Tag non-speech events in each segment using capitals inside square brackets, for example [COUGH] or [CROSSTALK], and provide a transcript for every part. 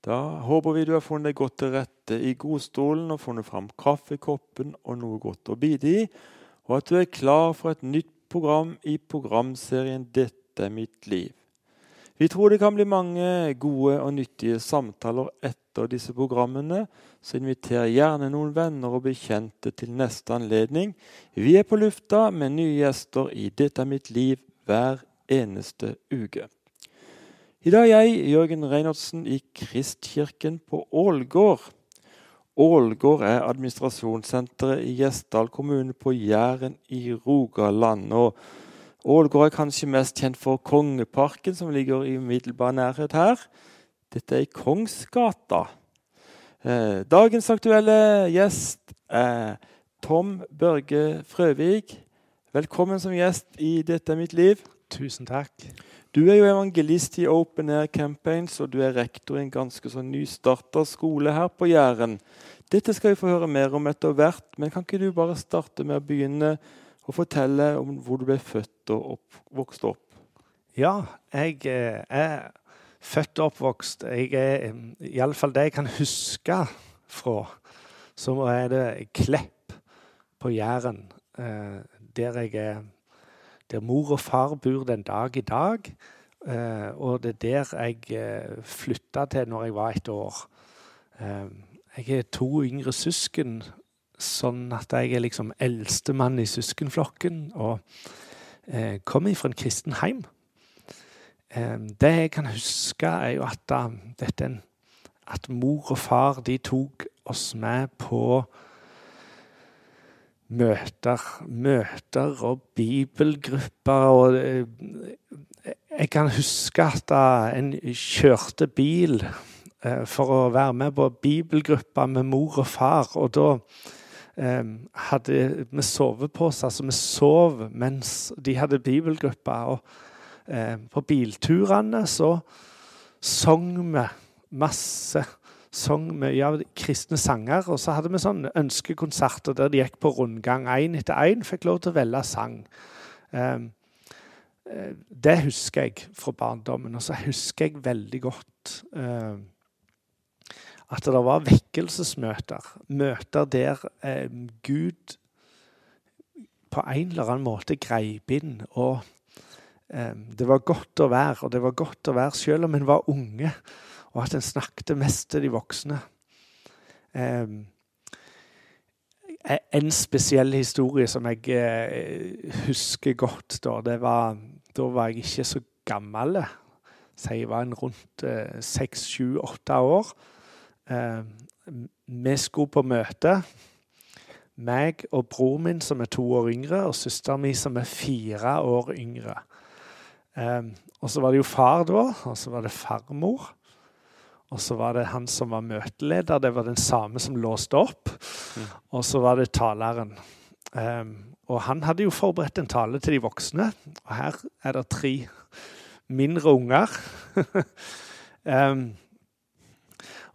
Da håper vi du har funnet deg godt til rette i godstolen og funnet fram kaffekoppen og noe godt å bite i, og at du er klar for et nytt program i programserien 'Dette er mitt liv'. Vi tror det kan bli mange gode og nyttige samtaler etter disse programmene, så inviter gjerne noen venner og bekjente til neste anledning. Vi er på lufta med nye gjester i 'Dette er mitt liv' hver eneste uke. I dag er jeg, Jørgen Reinertsen, i Kristkirken på Ålgård. Ålgård er administrasjonssenteret i Gjesdal kommune på Jæren i Rogaland. og Ålgård er kanskje mest kjent for Kongeparken, som ligger i umiddelbar nærhet her. Dette er i Kongsgata. Eh, dagens aktuelle gjest er Tom Børge Frøvik. Velkommen som gjest i 'Dette er mitt liv'. Tusen takk. Du er jo evangelist i Open Air Campaigns, og du er rektor i en ganske sånn nystarta skole her på Jæren. Dette skal vi få høre mer om etter hvert, men kan ikke du bare starte med å begynne å fortelle om hvor du ble født og opp, vokst opp. Ja, jeg eh, er født og oppvokst. Jeg er iallfall det jeg kan huske fra. Så er det Klepp på Jæren, eh, der jeg er Der mor og far bor den dag i dag. Eh, og det er der jeg flytta til når jeg var et år. Jeg er to yngre søsken sånn at jeg er liksom eldstemann i søskenflokken og eh, kommer fra en kristen heim. Eh, det jeg kan huske, er jo at, uh, dette, at mor og far de tok oss med på møter, møter og bibelgrupper. og eh, Jeg kan huske at uh, en kjørte bil eh, for å være med på bibelgruppa med mor og far. og da hadde vi soveposer, så vi sov mens de hadde bibelgruppa. Og eh, på bilturene så sang vi masse sang mye av kristne sanger. Og så hadde vi sånne ønskekonserter der de gikk på rundgang én etter én. Fikk lov til å velge sang. Eh, det husker jeg fra barndommen. Og så husker jeg veldig godt eh, at det var vekkelsesmøter. Møter der eh, Gud på en eller annen måte greip inn. Og det var godt å være, og det var godt å være selv om en var unge, og at en snakket mest til de voksne. Um, en spesiell historie som jeg eh, husker godt, da, det var Da var jeg ikke så gammel. Så jeg var rundt eh, seks, sju, åtte år. Eh, vi skulle på møte. Meg og broren min, som er to år yngre, og søsteren min, som er fire år yngre. Eh, og så var det jo far da, og så var det farmor. Og så var det han som var møteleder. Det var den samme som låste opp. Mm. Og så var det taleren. Um, og han hadde jo forberedt en tale til de voksne. Og her er det tre mindre unger. um, [LAUGHS]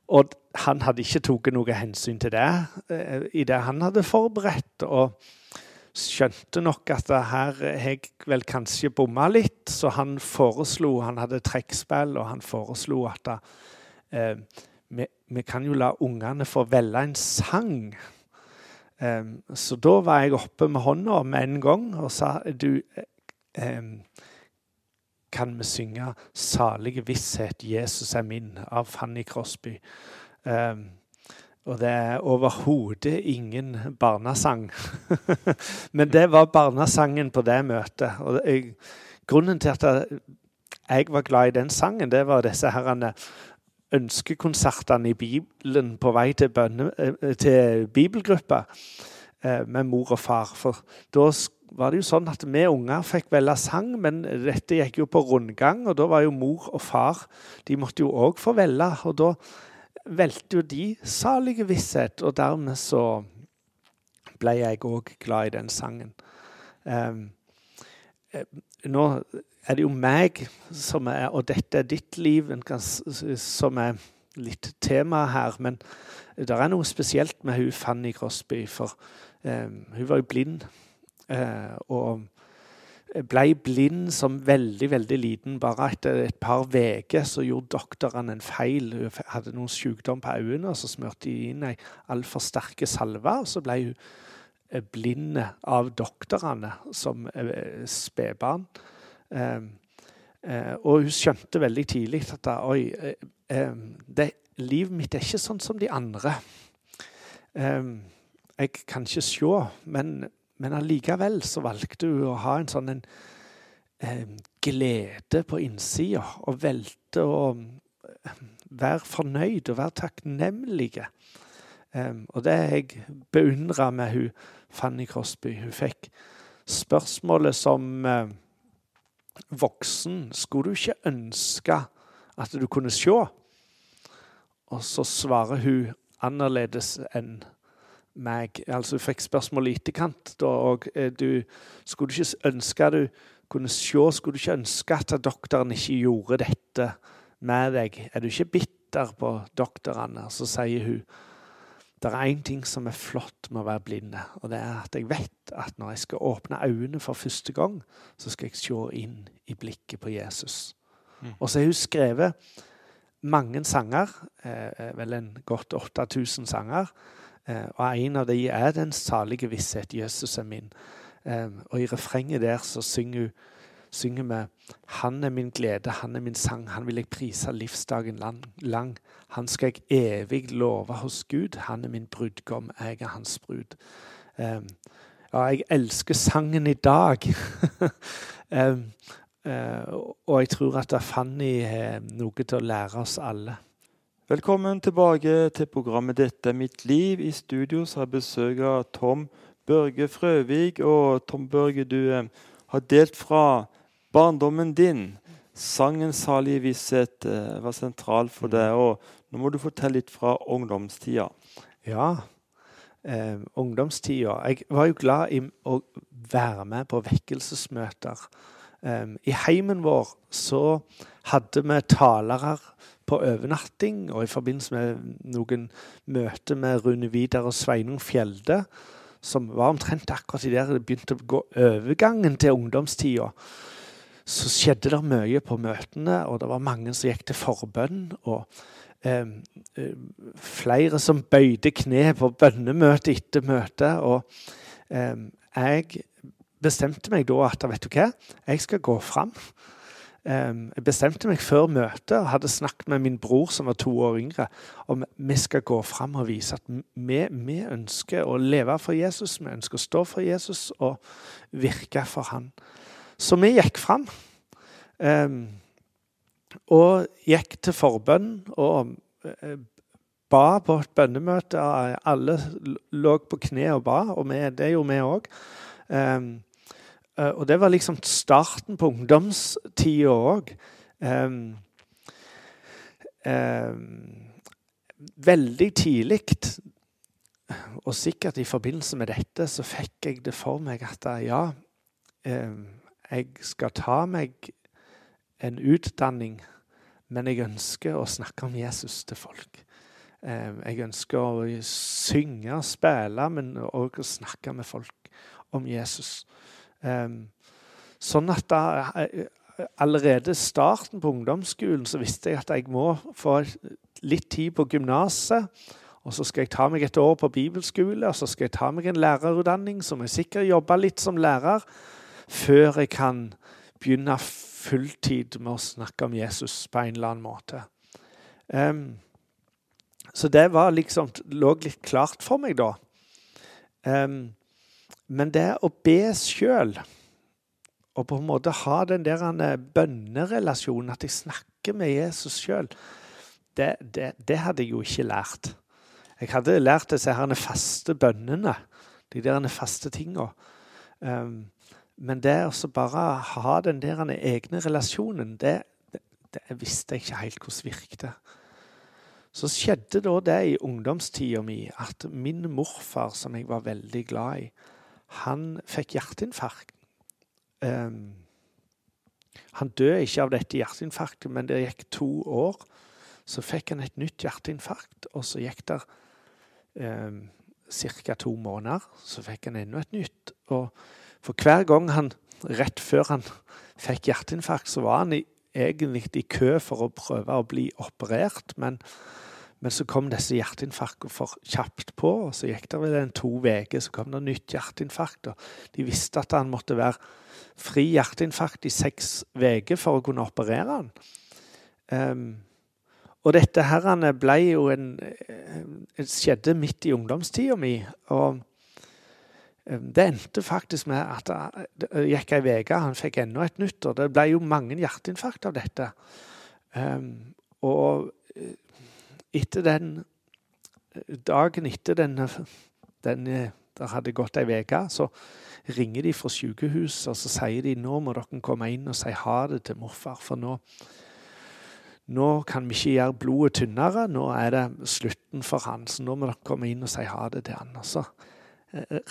Og han hadde ikke tatt noe hensyn til det uh, i det han hadde forberedt. og skjønte nok at her har jeg vel kanskje bomma litt, så han foreslo Han hadde trekkspill, og han foreslo at eh, vi, vi, kan jo la ungene få velge en sang. Eh, så da var jeg oppe med hånda med en gang og sa du eh, kan vi synge 'Salige visshet, Jesus er min' av Fanny Crosby. Um, og det er overhodet ingen barnesang. [LAUGHS] Men det var barnesangen på det møtet. Og jeg, grunnen til at jeg var glad i den sangen, det var disse herrene ønskekonsertene i Bibelen på vei til, bønne, eh, til bibelgruppa eh, med mor og far. For da var det jo sånn at vi unger fikk velge sang, men dette gikk jo på rundgang, og da var jo mor og far De måtte jo òg få velge, og da valgte jo de salige visshet, og dermed så ble jeg òg glad i den sangen. Um, nå er det jo meg som er Og dette er ditt liv som er litt tema her. Men det er noe spesielt med hun Fanny Crosby, for um, hun var jo blind. Eh, og ble blind som veldig veldig liten. Bare etter et par uker så gjorde doktorene en feil. Hun hadde noen sykdom på øynene, og så smurte de inn ei altfor sterke salve. Og så ble hun eh, blind av doktorene som eh, spedbarn. Eh, og hun skjønte veldig tidlig at oi, det, livet mitt er ikke sånn som de andre. Jeg kan ikke se, men men allikevel så valgte hun å ha en sånn en, eh, glede på innsida og velte å eh, være fornøyd og være takknemlige. Um, og det jeg beundra med hun Fanny Crosby. Hun fikk spørsmålet som uh, voksen Skulle du ikke ønske at du kunne se? Og så svarer hun annerledes enn meg. Altså, hun fikk spørsmål i etterkant. Da, og eh, du skulle ikke ønske du kunne se, skulle du ikke ønske at doktoren ikke gjorde dette med deg? Er du ikke bitter på doktorene? Så sier hun det er én ting som er flott med å være blinde, og det er at jeg vet at når jeg skal åpne øynene for første gang, så skal jeg se inn i blikket på Jesus. Mm. Og så har hun skrevet mange sanger, eh, vel en godt 8000 sanger, Eh, og en av de er den salige visshet. Jesus er min. Eh, og i refrenget der så synger, synger vi Han er min glede, han er min sang, han vil jeg prise livsdagen lang. Han skal jeg evig love hos Gud. Han er min brudgom, jeg er hans brud. Um, ja, jeg elsker sangen i dag. [LAUGHS] og jeg tror at Fanny har noe til å lære oss alle. Velkommen tilbake til programmet 'Dette er mitt liv'. I studio har jeg besøk av Tom Børge Frøvik. Og Tom Børge, du eh, har delt fra barndommen din. Sangen 'Salige visshet' eh, var sentral for deg. og Nå må du fortelle litt fra ungdomstida. Ja, eh, ungdomstida. Jeg var jo glad i å være med på vekkelsesmøter. Eh, I heimen vår så hadde vi talere på overnatting og i forbindelse med noen møter med Rune Vidar og Sveinung Fjelde, som var omtrent akkurat i der det begynte å gå overgangen til ungdomstida, så skjedde det mye på møtene, og det var mange som gikk til forbønn. og eh, Flere som bøyde kne på bønnemøte etter møte. Og eh, jeg bestemte meg da at vet du hva, jeg skal gå fram. Jeg bestemte meg før møtet og hadde snakket med min bror, som var to år yngre, om vi skal gå fram og vise at vi, vi, ønsker å leve for Jesus. Vi ønsker å stå for Jesus og virke for han. Så vi gikk fram. Og gikk til forbønn og eh, ba på et bønnemøte. Alle lå på kne og ba, og vi, det gjorde vi òg. Uh, og det var liksom starten på ungdomstida òg. Veldig tidlig, og sikkert i forbindelse med dette, så fikk jeg det for meg at ja, jeg skal ta meg en utdanning, men jeg ønsker å snakke om Jesus til folk. Jeg ønsker å synge og spille, men òg å snakke med folk om Jesus. Sånn at da, eh, allerede starten på ungdomsskolen så visste jeg at jeg må få litt tid på gymnaset. Og så skal jeg ta meg et år på bibelskole, og så skal jeg ta meg en lærerutdanning. Så må jeg sikkert jobbe litt som lærer før jeg kan begynne fulltid med å snakke om Jesus på en eller annen måte. Um, så det liksom, lå litt klart for meg da. Um, men det å be sjøl, og på en måte ha den der bønnerelasjonen, at jeg snakker med Jesus sjøl, det, det, det, hadde jeg jo ikke lært. Jeg hadde lært disse her faste bønnene, de der faste tinga. Um, men det å bare ha den der egne relasjonen, det, det, visste jeg ikke helt hvordan virket. Så skjedde da det i ungdomstida mi at min morfar, som jeg var veldig glad i, han fikk hjerteinfarkt. Um, han døde ikke av dette hjerteinfarktet, men det gikk to år. Så fikk han et nytt hjerteinfarkt, og så gikk det um, ca. to måneder. Så fikk han enda et nytt. Og for hver gang han rett før han fikk hjerteinfarkt, så var han i, egentlig i kø for å prøve å bli operert. Men, men så kom disse hjerteinfarktene for kjapt på, og så gikk det vel en to uker, så kom det nytt hjerteinfarkt. og De visste at han måtte være fri hjerteinfarkt i seks uker for å kunne operere han. Um, og dette her ble jo en, en skjedde midt i ungdomstida mi. Og det endte faktisk med at det gikk ei uke, han fikk enda et nytt. Og det ble jo mange hjerteinfarkt av dette. Um, og eh, etter den Dagen etter den, den der hadde gått ei uke, så ringer de fra sykehuset og så sier de nå må dere komme inn og si ha det til morfar. For nå, nå kan vi ikke gjøre blodet tynnere. Nå er det slutten for han, så nå må dere komme inn og si ha det til han. Og så eh,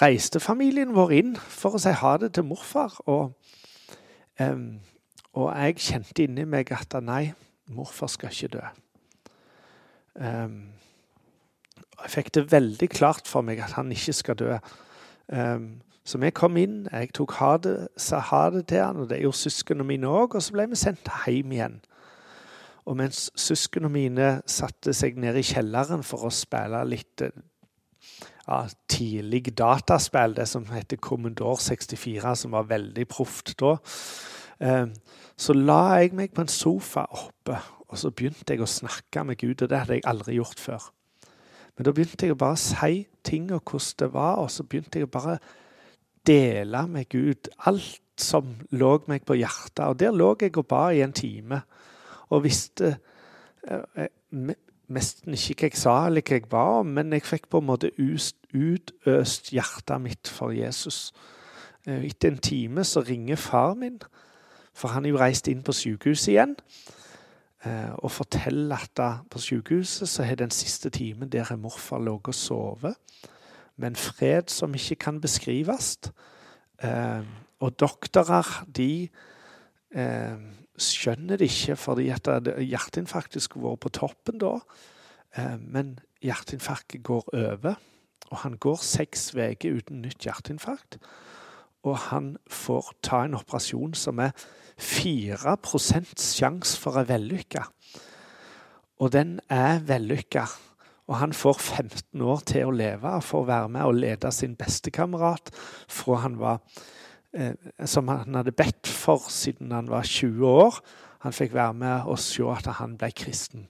reiste familien vår inn for å si ha det til morfar. Og, um, og jeg kjente inni meg at nei, morfar skal ikke dø. Um, jeg fikk det veldig klart for meg at han ikke skal dø. Um, så vi kom inn, jeg tok ha det, sa ha det til han, og det gjorde søsknene mine òg. Og så ble vi sendt hjem igjen. Og mens søsknene mine satte seg ned i kjelleren for å spille litt ja, tidlig dataspill, det som heter Commodore 64, som var veldig proft da, um, så la jeg meg på en sofa oppe og så begynte jeg å snakke med Gud, og det hadde jeg aldri gjort før. Men da begynte jeg å bare si ting og hvordan det var, og så begynte jeg å bare dele med Gud alt som lå meg på hjertet. Og der lå jeg og ba i en time og visste eh, nesten ikke hva jeg sa eller hva jeg ba om, men jeg fikk på en måte utøst hjertet mitt for Jesus. Eh, etter en time så ringer far min, for han er jo reist inn på sykehuset igjen. Eh, og forteller at på sykehuset så har den siste timen der morfar ligget og sovet med en fred som ikke kan beskrives. Eh, og doktorer de skjønner det ikke fordi at hjerteinfarkt skulle vært på toppen da. Men hjerteinfarktet går over, og han går seks uker uten nytt hjerteinfarkt. Og han får ta en operasjon som er 4% sjanse for å vellykka. Og den er vellykka. Og han får 15 år til å leve for å være med og lede sin bestekamerat fra han var eh, Som han hadde bedt for siden han var 20 år. Han fikk være med og se at han ble kristen.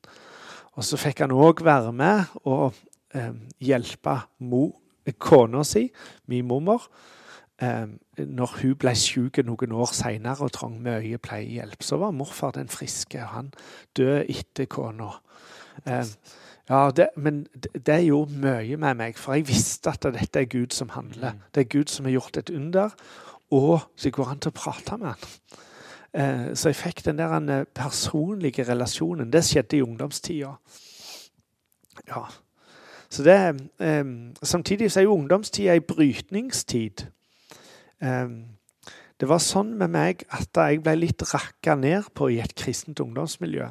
Og så fikk han òg være med og eh, hjelpe kona si, min mormor, eh, når hun ble syk noen år seinere og trang mye pleiehjelp, så var morfar den friske. og Han døde etter kona. Eh, ja, det, men det, det gjorde mye med meg, for jeg visste at dette er Gud som handler. Mm. Det er Gud som har gjort et under, og så går an til å prate med han. Eh, så jeg fikk den der eh, personlige relasjonen. Det skjedde i ungdomstida. Ja. Så det, eh, samtidig så er jo ungdomstida ei brytningstid. Det var sånn med meg at jeg ble litt rakka ned på i et kristent ungdomsmiljø.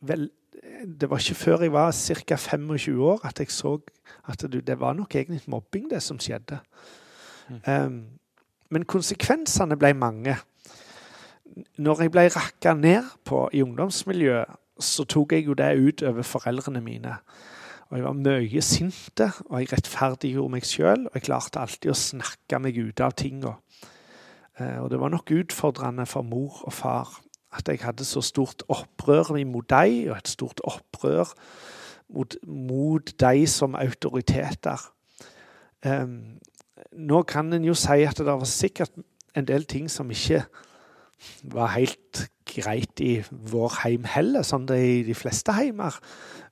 Vel, det var ikke før jeg var ca. 25 år at jeg så at det, var nok egentlig mobbing, det som skjedde. Mm. men konsekvensene ble mange. Når jeg ble rakka ned på i ungdomsmiljøet, så tok jeg jo det ut over foreldrene mine. Og jeg var mye sinte, og jeg rettferdiggjorde meg sjøl. Og jeg klarte alltid å snakke meg ut av tinga. Eh, og det var nok utfordrende for mor og far at jeg hadde så stort opprør mot dem, og et stort opprør mot, mot dem som autoriteter. Um, nå kan en jo si at det var sikkert en del ting som ikke var helt greit i vår heim heller, sånn det er i de fleste heimer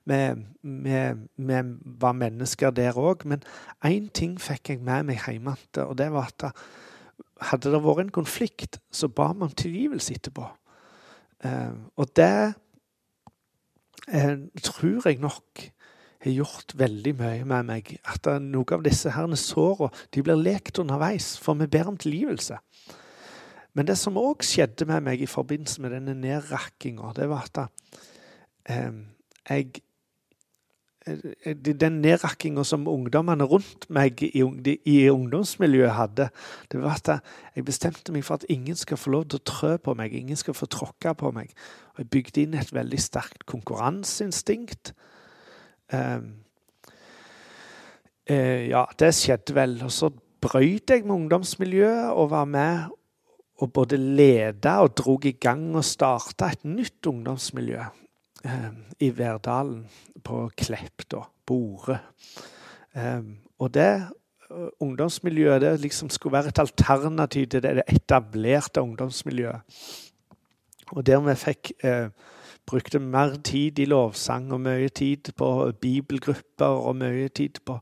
vi, var mennesker der òg. Men én ting fikk jeg med meg hjemmefra, og det var at hadde det vært en konflikt, så ba om tilgivelse etterpå. Eh, og det eh, tror jeg nok har gjort veldig mye med meg. At noen av disse her sårene blir lekt underveis, for vi ber om tilgivelse. Men det som òg skjedde med meg i forbindelse med denne nedrakkinga, det var at eh, jeg eh, den nedrakkinga som ungdommene rundt meg i, ungdomsmiljøet hadde, det var at jeg bestemte meg for at ingen skal få lov til å trø på meg, ingen skal få tråkke på meg. Og jeg bygde inn et veldig sterkt konkurranseinstinkt. Um, uh, ja, det skjedde vel. Og så brøyt jeg med ungdomsmiljøet og var med og både leda og drog i gang og starta et nytt ungdomsmiljø eh, i Verdalen, på Klepp, da. Bore. Eh, og det uh, ungdomsmiljøet det liksom skulle være et alternativ til det etablerte ungdomsmiljøet. Og der vi fikk eh, brukte mer tid i lovsang og mye tid på bibelgrupper og mye tid på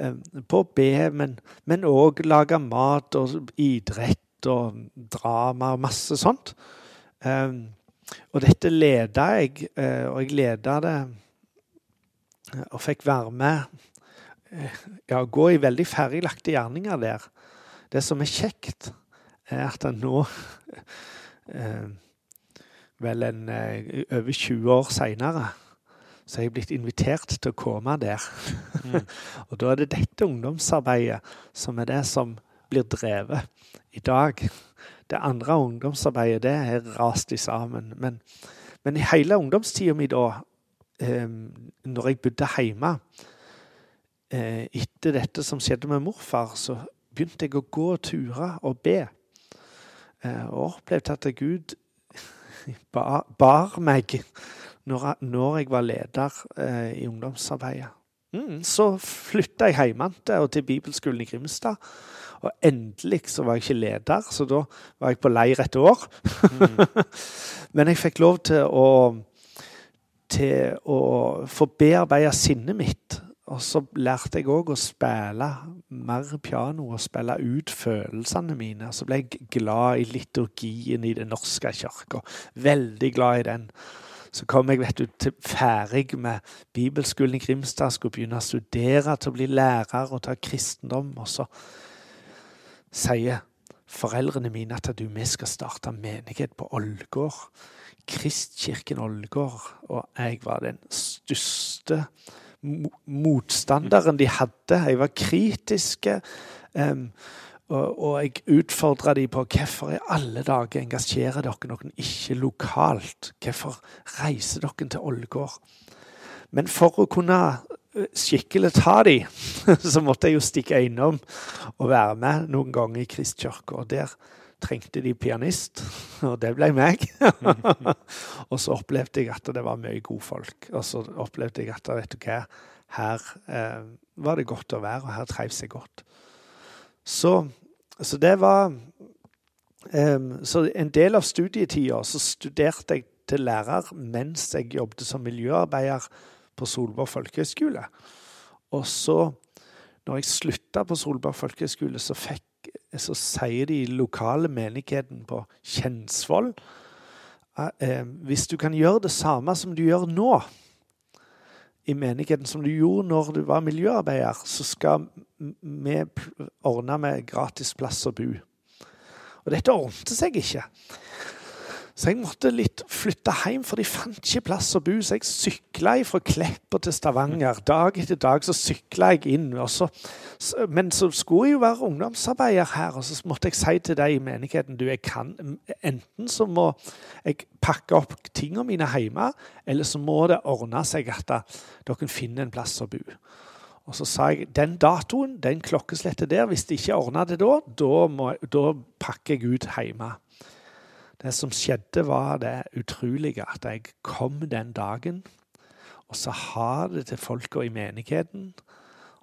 eh, på å be, men òg lage mat og idrett og drama og masse sånt. Um, og dette leda jeg, uh, og jeg leda det uh, og fikk være med uh, ja, gå i veldig ferdiglagte gjerninger der. Det som er kjekt, er at nå [LAUGHS] Vel en over 20 år seinere så er jeg blitt invitert til å komme der. Mm. [LAUGHS] og da er det dette ungdomsarbeidet som er det som blir drevet i dag. Det andre ungdomsarbeidet det er rast i sammen. Men, men i hele ungdomstida mi da, eh, når jeg bodde hjemme eh, Etter dette som skjedde med morfar, så begynte jeg å gå turer og be. Eh, og opplevde at Gud [LAUGHS] bar, bar meg når, når, jeg var leder eh, i ungdomsarbeidet. Mm, så flytta jeg hjem og til bibelskolen i Grimstad. Og endelig så var jeg ikke leder, så da var jeg på leir et år. Mm. [LAUGHS] Men jeg fikk lov til å, til å få bearbeide sinnet mitt. Og så lærte jeg òg å spille mer piano og spille ut følelsene mine. Så ble jeg glad i liturgien i Den norske kirka. Veldig glad i den. Så kom jeg vet du, til ferdig med bibelskolen i Grimstad. Skulle begynne å studere til å bli lærer og ta kristendom. Og så sier foreldrene mine at du, vi skal starte menighet på Ålgård. Kristkirken Ålgård. Og jeg var den største motstanderen de hadde. Jeg var kritiske. Um, og, og, jeg utfordra dem på hvorfor i alle dager engasjerer dere noen ikke lokalt? Hvorfor reiser dere til Ålgård? Men for å kunne skikkelig ta de, [LAUGHS] så måtte jeg jo stikke innom og være med noen ganger i Kristkirka. Og der trengte de pianist, [LAUGHS] og det ble meg. [LAUGHS] og så opplevde jeg at det var mye folk. Og så opplevde jeg at vet du hva, her eh, var det godt å være, og her trivs jeg godt. Så, så det var um, Så en del av studietida så studerte jeg til lærer mens jeg jobbet som miljøarbeider på Solborg folkehøgskole. Og så, når jeg slutta på Solborg folkehøgskole, så, så sier de lokale menigheten på Kjensvoll eh, Hvis du kan gjøre det samme som du gjør nå i menigheten som du gjorde når du var miljøarbeider, så skal vi ordne med gratis plass å bo. Og dette ordnet seg ikke. Så jeg måtte litt flytte hjem, for de fant ikke plass å bo. Så jeg sykla fra Klepper til Stavanger. Dag etter dag så sykla jeg inn. Så, men så skulle jeg jo være ungdomsarbeider her, og så måtte jeg si til de i menigheten du, jeg kan, Enten så må jeg pakke opp tingene mine hjemme, eller så må det ordne seg at dere finner en plass å bo. Og så sa jeg den datoen, den klokkeslettet der, hvis de ikke ordner det da, da, må, da pakker jeg ut hjemme. Det som skjedde, var det utrolige at jeg kom den dagen, og så har det til folka i menigheten,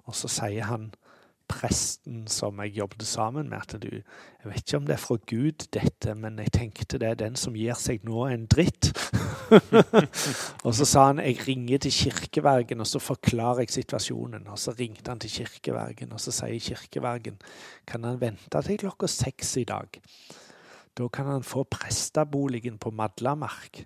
og så sier han presten som jeg jobbet sammen med, at du Jeg vet ikke om det er fra Gud, dette, men jeg tenkte det er den som gir seg nå en dritt. [LAUGHS] og så sa han jeg ringer til kirkevergen, og så forklarer jeg situasjonen. Og så ringte han til kirkevergen, og så sier kirkevergen kan han vente til klokka seks i dag. Da kan han få prestaboligen på Madlamark,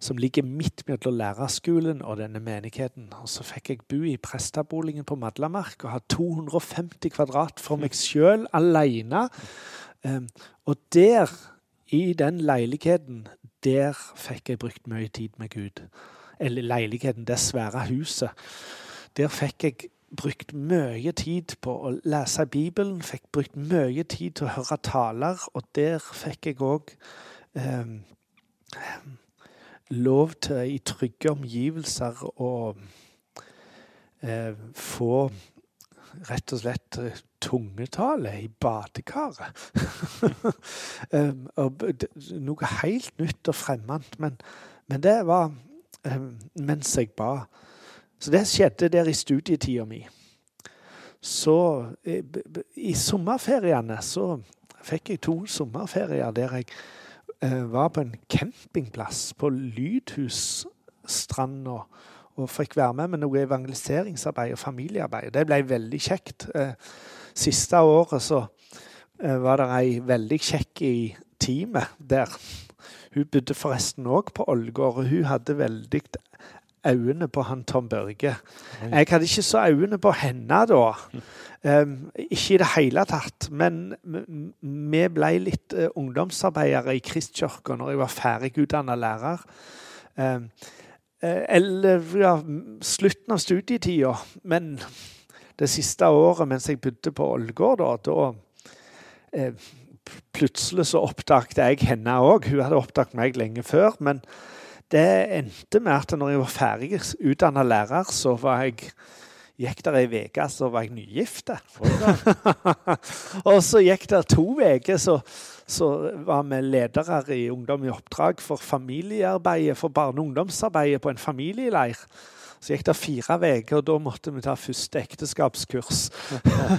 som ligger midt mellom lærerskolen og denne menigheten. Og så fikk jeg bo i prestaboligen på Madlamark og ha 250 kvadrat for meg sjøl aleine. Um, og der, i den leiligheten, der fikk jeg brukt mye tid med Gud. eller leiligheten, det svære huset. Der fikk jeg brukt mye tid på å lese Bibelen, fikk brukt mye tid til å høre taler, og der fikk jeg òg eh, lov til i trygge omgivelser å eh, få rett og slett eh, tungetale i badekaret. [LAUGHS] um, noe helt nytt og fremmed. Men, men det var um, mens jeg ba. Så det skjedde der i studietida mi. Så i, i sommerferiene så fikk jeg to sommerferier der jeg eh, var på en campingplass på Lydhusstranda og fikk være med med noe evangeliseringsarbeid og familiearbeid. Det ble veldig kjekt. Eh, siste året så eh, var det ei veldig kjekk i teamet der. Hun bodde forresten òg på Ålgård, og hun hadde veldig øynene på han Tom Børge. Jeg hadde ikke så øynene på henne da. Um, [LAUGHS] ikke i det hele tatt. Men vi ble litt uh, ungdomsarbeidere i Kristkirka når jeg var ferdig utdanna lærer. Um, eller ja, slutten av studietida. Men det siste året mens jeg bodde på Ålgård, da, da uh, Plutselig så oppdaget jeg henne òg. Hun hadde oppdaget meg lenge før. men det endte med at når jeg var ferdig utdanna lærer, så var jeg gikk der ei uke, så var jeg nygift. [LAUGHS] og så gikk det to uker, så, så, var vi ledere i Ungdom i oppdrag for familiearbeidet, for barne- og ungdomsarbeidet på en familieleir. Så gikk det fire uker, og da måtte vi ta første ekteskapskurs.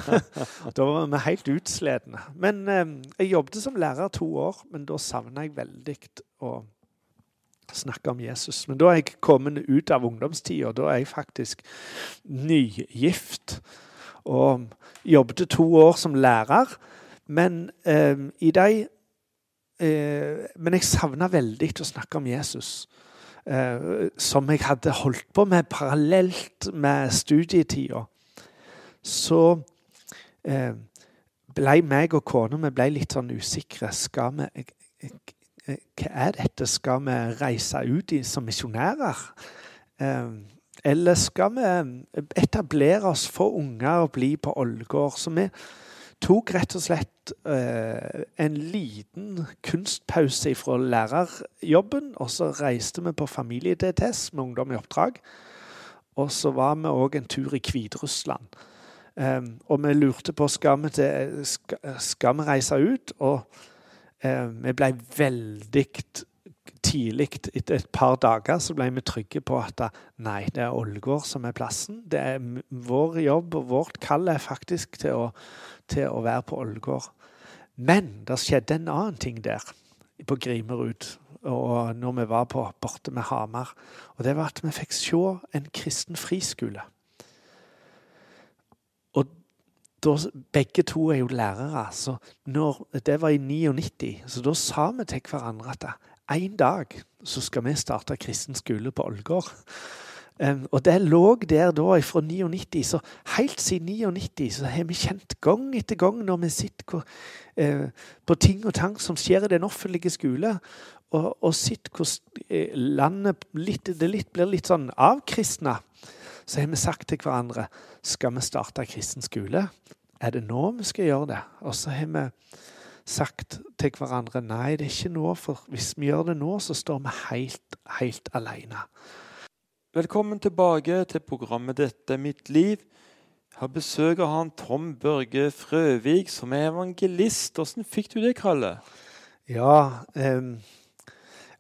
[LAUGHS] da var vi helt utsledende. Men eh, jeg jobbet som lærer to år, men da savna jeg veldig å snakke om Jesus. Men da er jeg kommet ut av ungdomstida. Da er jeg faktisk nygift. Og jobbet to år som lærer. Men eh, i de eh, Men jeg savna veldig å snakke om Jesus. Eh, som jeg hadde holdt på med parallelt med studietida. Så eh, ble meg og kona ble litt sånn usikre. Skal vi hva er dette? Skal vi reise ut i, som misjonærer? Eh, eller skal vi eh, etablere oss for unger og bli på Ålgård? Så vi tok rett og slett en liten kunstpause fra lærerjobben. Og så reiste vi på familie-DTS med Ungdom i oppdrag. Og så var vi òg en tur i Hviterussland. og vi lurte på skal vi, til, skal, vi reise ut. og Eh, vi ble veldig tidlig, etter et par dager, så ble vi trygge på at nei, det er Ålgård som er plassen. Det er Vår jobb og vårt kall er faktisk til å, til å være på Ålgård. Men det skjedde en annen ting der, på Grimerud, og når vi var på, borte med Hamar. Og det var at vi fikk se en kristen friskole da, begge to er jo lærere. så når, Det var i 99, så da sa vi til hverandre at en dag så skal vi starte kristen skole på Ålgård. Um, og det lå der da fra 99. Så helt siden 99 så har vi kjent gang etter gang når vi sitter på, uh, på ting og tang som skjer i den offentlige skole, og, og sitter hvordan uh, landet litt, det litt, blir litt sånn avkristna så har vi sagt til hverandre skal vi starte kristen skole. Er det nå vi skal gjøre det? Og så har vi sagt til hverandre nei, det er ikke nå, for hvis vi gjør det nå, så står vi helt, helt alene. Velkommen tilbake til programmet 'Dette er mitt liv'. Jeg har besøk av han Tom Børge Frøvik, som er evangelist. Hvordan fikk du det, Kalle? Ja, eh,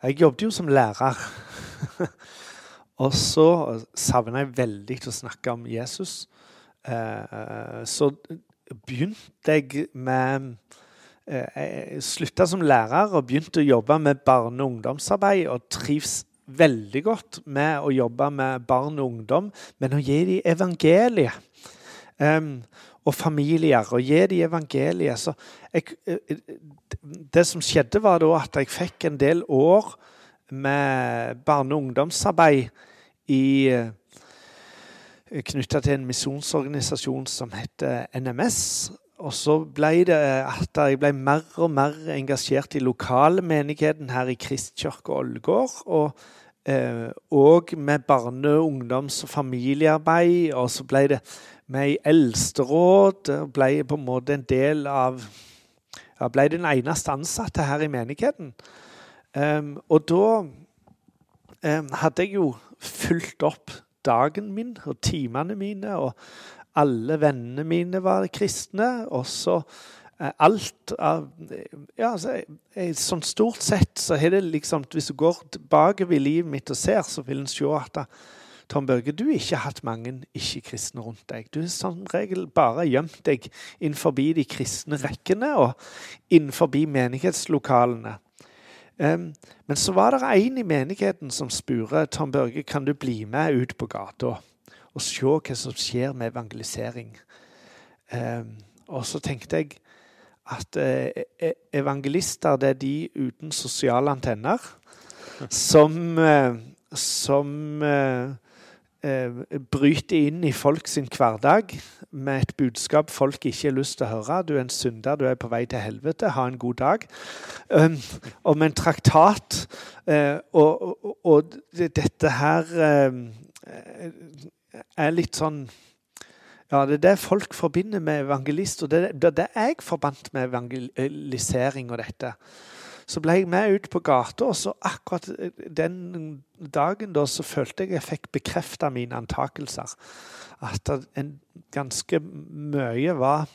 jeg jobbet jo som lærer. [LAUGHS] Og så savna jeg veldig å snakke om Jesus. Eh, så begynte jeg med eh, Jeg slutta som lærer og begynte å jobbe med barne- og ungdomsarbeid. Og trives veldig godt med å jobbe med barn og ungdom, men å gi dem evangeliet. Um, og familier, og gi dem evangeliet. Jeg, eh, det som skjedde, var at jeg fikk en del år med barne- og ungdomsarbeid i eh, Knytta til en misjonsorganisasjon som heter NMS. Og så ble det at jeg ble mer og mer engasjert i lokalmenigheten her i Kristkirke Ålgård. Og eh, og med barne-, ungdoms- og familiearbeid. Og så ble det med i eldsteråd. Ble på en måte en del av Jeg ble den eneste ansatte her i menigheten. Um, og da um, hadde jeg jo fulgt opp dagen min og timene mine, og alle vennene mine var kristne. Og så uh, alt av Ja, så, sånn stort sett så har det liksom Hvis du går bakover i livet mitt og ser, så vil en se at da, Tom Børge, du har ikke hatt mange ikke-kristne rundt deg. Du har som regel bare gjemt deg innenfor de kristne rekkene og innenfor menighetslokalene. Men så var det en i menigheten som spurte Tom Børge kan du bli med ut på gata og se hva som skjer med evangelisering. Og så tenkte jeg at uh, evangelister det er de uten sosiale antenner som, uh, som uh, eh, bryter inn i folk sin hverdag med et budskap folk ikke har lyst til å høre. Du er en synder, du er på vei til helvete. Ha en god dag. Um, om en traktat. Uh, og, og, og, dette her uh, er litt sånn ja, Det er det folk forbinder med evangelist, og det er det jeg forbandt med evangelisering og dette så ble jeg med ut på gata, og så akkurat den dagen da så følte jeg jeg fikk bekrefta mine antakelser. At en ganske mye var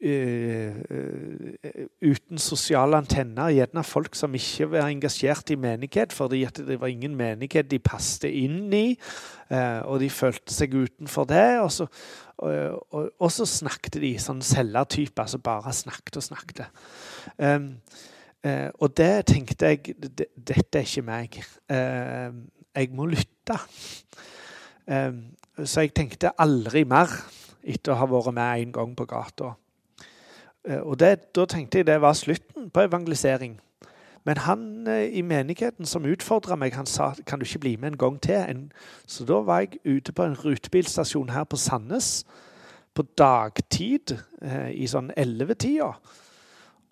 Uh, uh, uten sosiale antenner. Gjerne folk som ikke var engasjert i menighet, fordi det var ingen menighet de passet inn i. Uh, og de følte seg utenfor det. Og så, og, og så snakket de sånn selgertyper som altså bare snakket og snakket. Um, Eh, og det tenkte jeg Dette er ikke meg. Eh, jeg må lytte. Eh, så jeg tenkte aldri mer etter å ha vært med en gang på gata. Eh, og det, da tenkte jeg det var slutten på evangelisering. Men han eh, i menigheten som utfordra meg, han sa kan du ikke bli med en gang til. En, så da var jeg ute på en rutebilstasjon her på Sandnes på dagtid eh, i sånn ellevetida.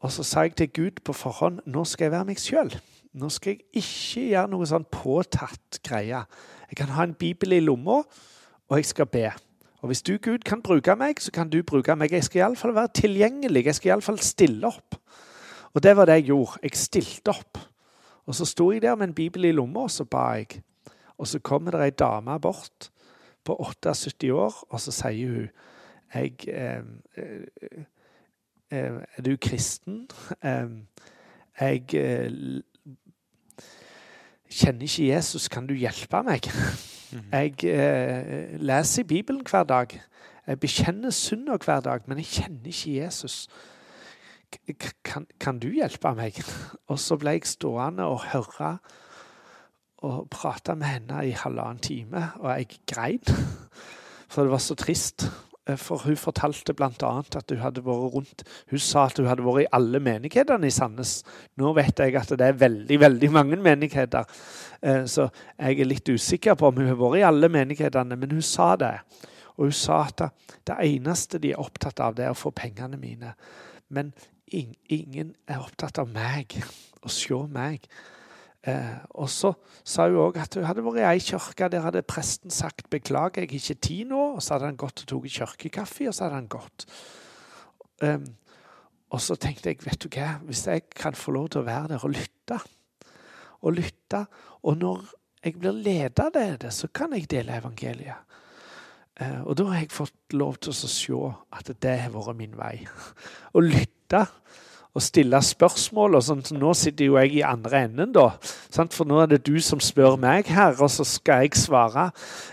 Og så sa jeg til Gud på forhånd nå skal jeg være meg sjøl. Nå skal jeg ikke gjøre noe sånn påtatt greie. Jeg kan ha en bibel i lomma, og jeg skal be. Og hvis du, Gud, kan bruke meg, så kan du bruke meg. Jeg skal iallfall være tilgjengelig. Jeg skal iallfall stille opp. Og det var det jeg gjorde. Jeg stilte opp. Og så sto jeg der med en bibel i lomma, og så ba jeg. Og så kommer det ei dame bort på 78 år, og så sier hun jeg eh, eh, er du kristen? Jeg eh, kjenner ikke Jesus. Kan du hjelpe meg? Mhm. Jeg eh, leser i Bibelen hver dag. Jeg bekjenner synder hver dag, men jeg kjenner ikke Jesus. Kan, kan, du hjelpe meg? Og så ble jeg stående og høre og prate med henne i halvannen time, og jeg grein. For det var så trist. Eh, for hun fortalte bl.a. at hun hadde vært rundt Hun sa at hun hadde vært i alle menighetene i Sandnes. Nå vet jeg at det er veldig veldig mange menigheter, eh, så jeg er litt usikker på om hun har vært i alle menighetene, men hun sa det. Og hun sa at det eneste de er opptatt av, det er å få pengene mine. Men ingen er opptatt av meg, [LAUGHS] å se meg. Eh, og så sa hun òg at hun hadde vært i ei kirke der hadde presten sagt 'beklager, jeg har ikke tid nå', og så hadde han gått og tatt kirkekaffe, og så hadde han gått. Um, og så tenkte jeg, vet du hva, hvis jeg kan få lov til å være der og lytte Og lytte, og når jeg blir ledet av det, så kan jeg dele evangeliet. Uh, og da har jeg fått lov til å se at det har vært min vei. [LAUGHS] Å lytte å stille spørsmål. og sånt. Nå sitter jo jeg i andre enden, da. Sant? For nå er det du som spør meg her, og så skal jeg svare.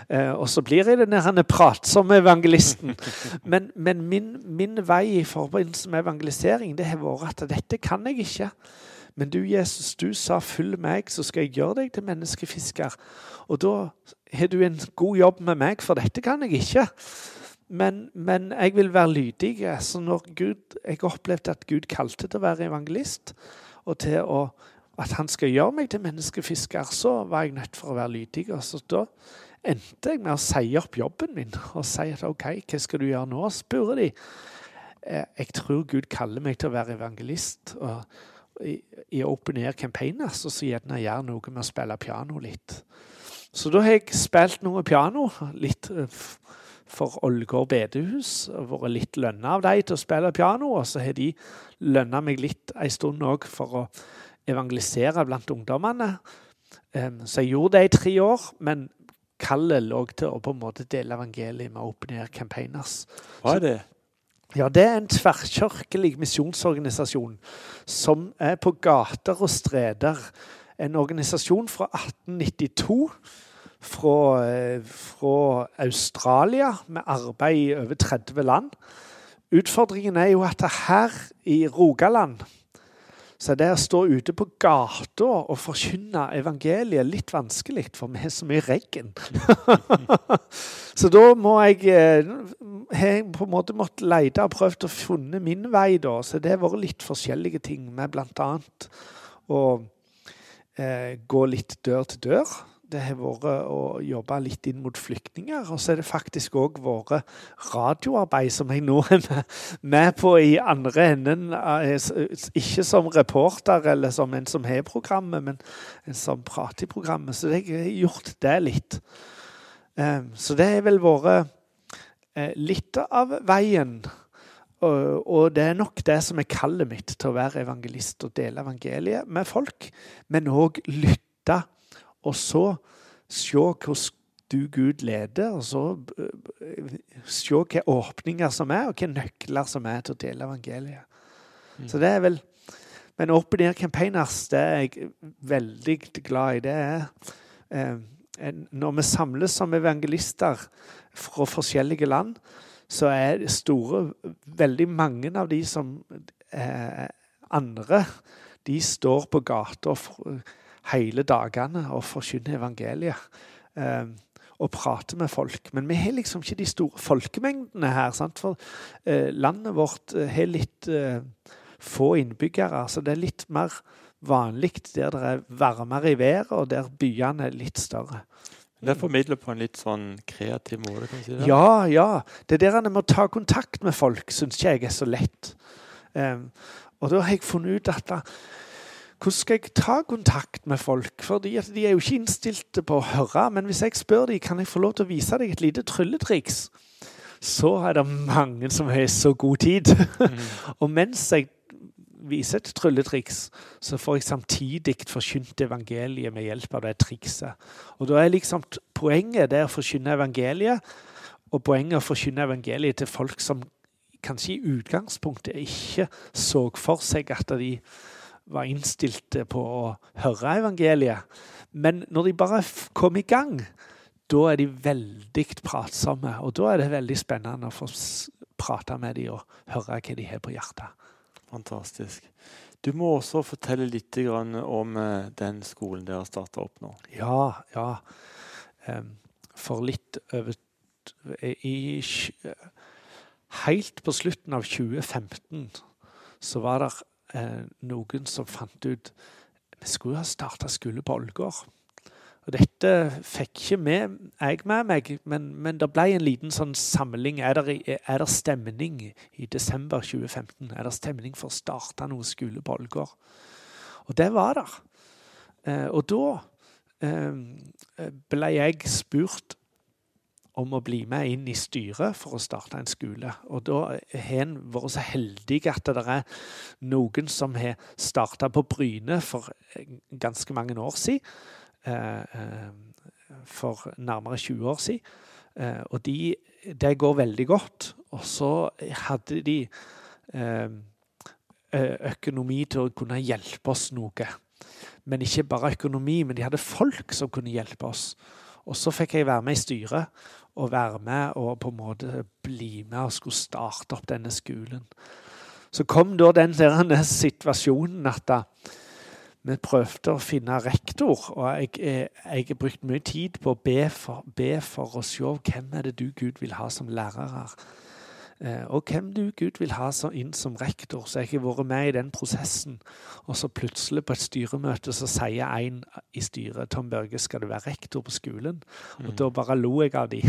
Eh, og så blir jeg den pratsomme evangelisten. [LAUGHS] Men, men min, min, vei i forbindelse med evangelisering det har vært at dette kan jeg ikke. Men du, Jesus, du sa 'følg meg, så skal jeg gjøre deg til menneskefisker'. Og da har du en god jobb med meg, for dette kan jeg ikke. Men, men, jeg vil være lydig. Så når Gud, jeg opplevde at Gud kalte til å være evangelist, og til å, at han skal gjøre meg til menneskefisker, så var jeg nødt for å være lydig. Og så da endte jeg med å si opp jobben min og si at OK, hva skal du gjøre nå? spurte de. Eh, jeg tror Gud kaller meg til å være evangelist. Og, i, i Open Air sier jeg så gjerne gjør noe med å spille piano litt. Så da har jeg spilt noe piano, litt eh, for Ålgård bedehus. Vært litt lønna av dem til å spille piano, og så har de lønna meg litt en stund òg for å evangelisere blant ungdommene. Så jeg gjorde det i tre år, men kallet lå til å på en måte dele evangeliet med Open Air Campaigners. Hva er det? Ja, Det er en tverrkirkelig misjonsorganisasjon som er på gater og streder. En organisasjon fra 1892 fra, eh, fra Australia med arbeid i over 30 land. Utfordringen er jo at her i Rogaland så det å stå ute på gata og forkynne evangeliet litt vanskelig, for vi har så mye regn. [LAUGHS] så da må jeg eh, har på en måte måttet lete og prøvd å finne min vei, da. Så det har vært litt forskjellige ting, med bl.a. å eh, gå litt dør til dør det har vært å jobbe litt inn mot flyktninger. Og så er det faktisk òg vært radioarbeid som jeg nå [LAUGHS] er med, på i andre enden. Eh, ikke som reporter eller som en som har programmet, men en som prater i programmet. Så jeg har gjort det litt. Eh, så det har vel vært eh, litt av veien. Og det er nok det som er kallet mitt, til å være evangelist og dele evangeliet med folk. Men òg lytte og så se hvordan du, Gud, leder, og så eh, se hvilke åpninger som er, og hvilke nøkler som er til å dele evangeliet. Mm. Så det er vel Men Open Air Campaigners det er jeg veldig glad i. Det er eh, Når vi samles som evangelister fra forskjellige land, så er det store Veldig mange av de som eh, andre, de står på gata og hele dagene og forkynne evangeliet. Eh, og prate med folk. Men vi har liksom ikke de store folkemengdene her. Sant? For eh, landet vårt eh, har litt eh, få innbyggere. Så det er litt mer vanlig der det er varmere i været, og der byene er litt større. Det er formidlet på en litt sånn kreativ måte? kan man si det? Ja, ja. Det der med å ta kontakt med folk syns ikke jeg er så lett. Um, og da har jeg funnet ut at hvordan skal jeg ta kontakt med folk? Fordi De er jo ikke innstilte på å høre. Men hvis jeg spør dem kan jeg få lov til å vise deg et lite trylletriks, så er det mange som har så god tid. Mm. [LAUGHS] og mens jeg viser et trylletriks, så får jeg samtidig forkynt evangeliet med hjelp av det trikset. Og da er liksom poenget det å forkynne evangeliet, og poenget å forkynne evangeliet til folk som kanskje i utgangspunktet ikke så for seg at de var innstilt på å høre evangeliet. Men når de bare kom i gang, da er de veldig pratsomme. Og da er det veldig spennende å få prate med dem og høre hva de har på hjertet. Fantastisk. Du må også fortelle litt om eh, den skolen dere har starta opp nå. Ja, ja. For litt over i, Helt på slutten av 2015 så var det eh, noen som fant ut vi skulle ha starta skole på Ålgård. Og dette fikk ikke med, jeg med meg, men, men det ble en liten sånn samling. Er det, er det, stemning i desember 2015? Er det stemning for å starte noe skole på Ålgård? Og det var der. Eh, og da eh, ble jeg spurt om å bli med inn i styret for å starte en skole. Og da har en vært så heldig at det er noen som har starta på Bryne for ganske mange år siden. Eh, eh, for nærmere 20 år siden. Eh, og de, det går veldig godt. Og så hadde de økonomi til å kunne hjelpe oss noe. Men ikke bare økonomi, men de hadde folk som kunne hjelpe oss. Og så fikk jeg være med i styret å være med og på en måte bli med og skulle starte opp denne skolen. Så kom da den der situasjonen at da, vi prøvde å finne rektor. Og jeg, jeg har brukt mye tid på å be for, be for å se hvem er det du, Gud, vil ha som lærere. Eh, og hvem du Gud vil ha inn som rektor. Så jeg har vært med i den prosessen. Og så plutselig på et styremøte så sier en i styret Tom Børge, skal du være rektor på skolen? Og mm. da bare lo jeg av de.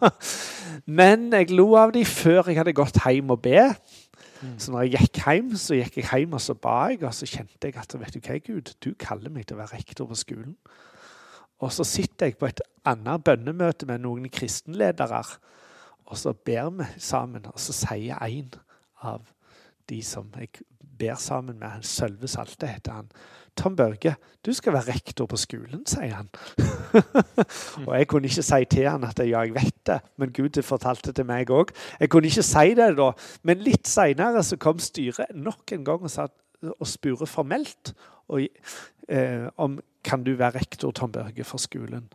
[LAUGHS] Men jeg lo av de før jeg hadde gått hjem og be. Mm. Så når jeg gikk hjem, så gikk jeg hjem og så ba jeg, og så kjente jeg at vet du hva, Gud, du kaller meg til å være rektor på skolen. Og så sitter jeg på et annet bønnemøte med noen kristenledere, og så ber vi sammen, og så sier en av de som jeg ber sammen med, Sølve Salte heter han, Tom Børge, du skal være rektor på skolen, sier han. [LAUGHS] og jeg kunne ikke si til han at ja, jeg vet det, men Gud fortalte det til meg òg. Jeg kunne ikke si det da, men litt seinere kom styret nok en gang og, og spurte formelt og, eh, om kan du være rektor, Tom Børge, for skolen.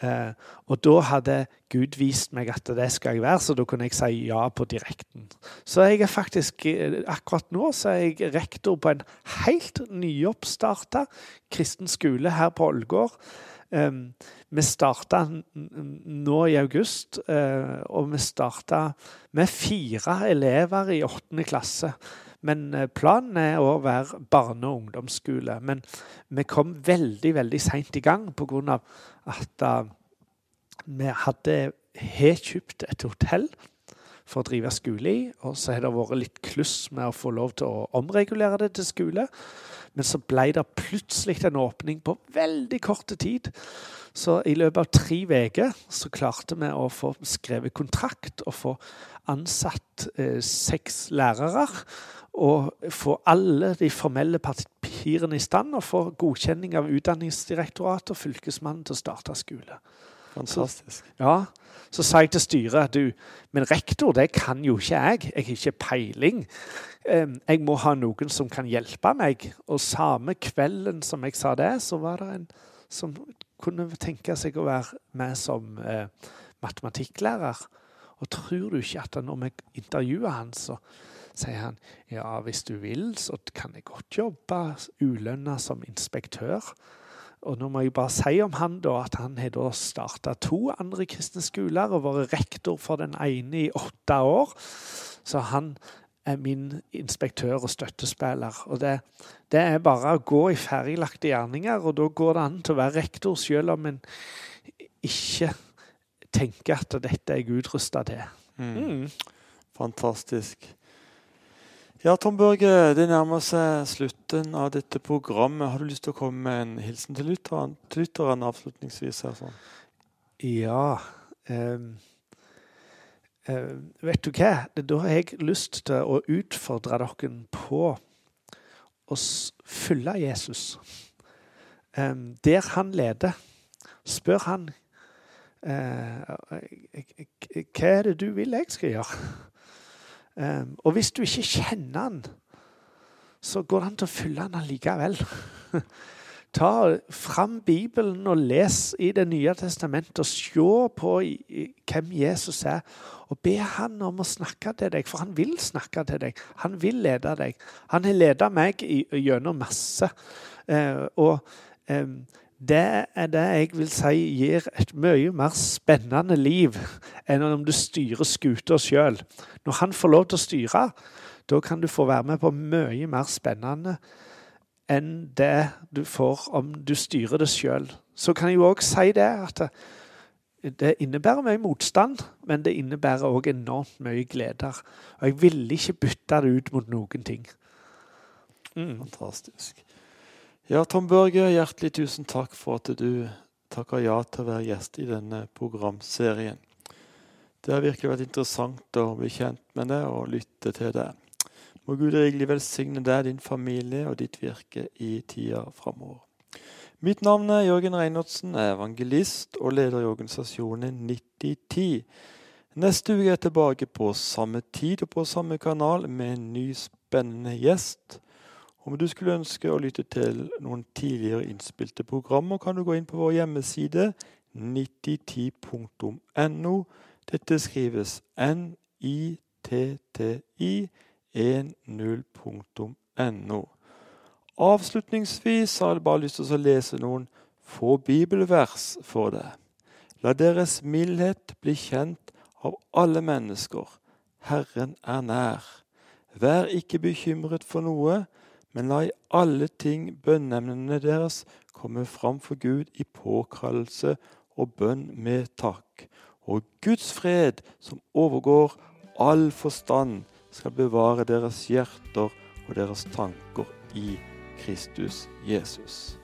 Eh, og da hadde Gud vist meg at det skal jeg være, så da kunne jeg si ja på direkten. Så jeg er faktisk eh, akkurat nå så er jeg rektor på en helt nyoppstarta kristen skole her på Ålgård. Vi starta nå i august, uh, og vi starta med fire elever i åttende klasse. Men uh, planen er å være barne- og ungdomsskole. Men vi kom veldig veldig seint i gang pga. at uh, vi hadde har kjøpt et hotell for å drive skole i. Og så har det vært litt kluss med å få lov til å omregulere det til skole. Men så ble det plutselig en åpning på veldig kort tid. Så i løpet av tre uker så klarte vi å få skrevet kontrakt og få ansatt eh, seks lærere. Og få alle de formelle papirene i stand og få godkjenning av Utdanningsdirektoratet og Fylkesmannen til å starte skole. Fantastisk. Så, ja, så sa jeg til styret du, men rektor det kan jo ikke jeg. Jeg har ikke peiling. Jeg må ha noen som kan hjelpe meg. Og samme kvelden som jeg sa det, så var det en som kunne tenke seg å være med som eh, matematikklærer. Og tror du ikke at når vi intervjuer han, så sier han ja, hvis du vil, så kan jeg godt jobbe ulønna som inspektør. Og nå må jeg bare si om han da, at han har da starta to andre kristne skoler og vært rektor for den ene i åtte år. Så han er min inspektør og støttespiller. Og det, det er bare å gå i ferdiglagte gjerninger, og da går det an til å være rektor selv om en ikke tenker at dette er jeg utrusta til. Mm. Mm. Fantastisk. Ja, Tom Børge, det nærmer seg slutten av dette programmet. Har du lyst til å komme med en hilsen til lytteren, til lytteren avslutningsvis? her sånn? Ja um, um, Vet du hva? Da har jeg lyst til å utfordre dere på å følge Jesus. Um, der han leder, spør han uh, Hva er det du vil jeg skal gjøre? Um, og hvis du ikke kjenner han, så går det an til å følge han allikevel. [LAUGHS] Ta fram Bibelen og les i Det nye testamentet og se på hvem Jesus er. Og be han om å snakke til deg, for han vil snakke til deg. Han vil lede deg. Han har ledet meg gjennom masse. Uh, og um, det er det jeg vil si gir et mye mer spennende liv enn om du styrer skuta sjøl. Når han får lov til å styre, da kan du få være med på mye mer spennende enn det du får om du styrer det sjøl. Så kan jeg jo òg si det at det innebærer mye motstand, men det innebærer òg enormt mye gleder. Og jeg ville ikke bytte det ut mot noen ting. Mm. Fantastisk. Ja, Tom Børge, hjertelig tusen takk for at du takker ja til å være gjest i denne programserien. Det har virkelig vært interessant å bli kjent med det og lytte til det. Må Gud rikelig velsigne deg, din familie og ditt virke i tida framover. Mitt navn er Jørgen Reinholdsen, er evangelist og leder i organisasjonen 9010. Neste uke er jeg tilbake på samme tid og på samme kanal med en ny spennende gjest. Om du skulle ønske å lytte til noen tidligere innspilte programmer, kan du gå inn på vår hjemmeside 9010.no dette skrives nitti10.no. Avslutningsvis har jeg bare lyst til å lese noen få bibelvers for deg. La deres mildhet bli kjent av alle mennesker. Herren er nær. Vær ikke bekymret for noe, men la i alle ting bønneemnene deres komme fram for Gud i påkallelse og bønn med takk og Guds fred, som overgår all forstand, skal bevare deres hjerter og deres tanker i Kristus Jesus.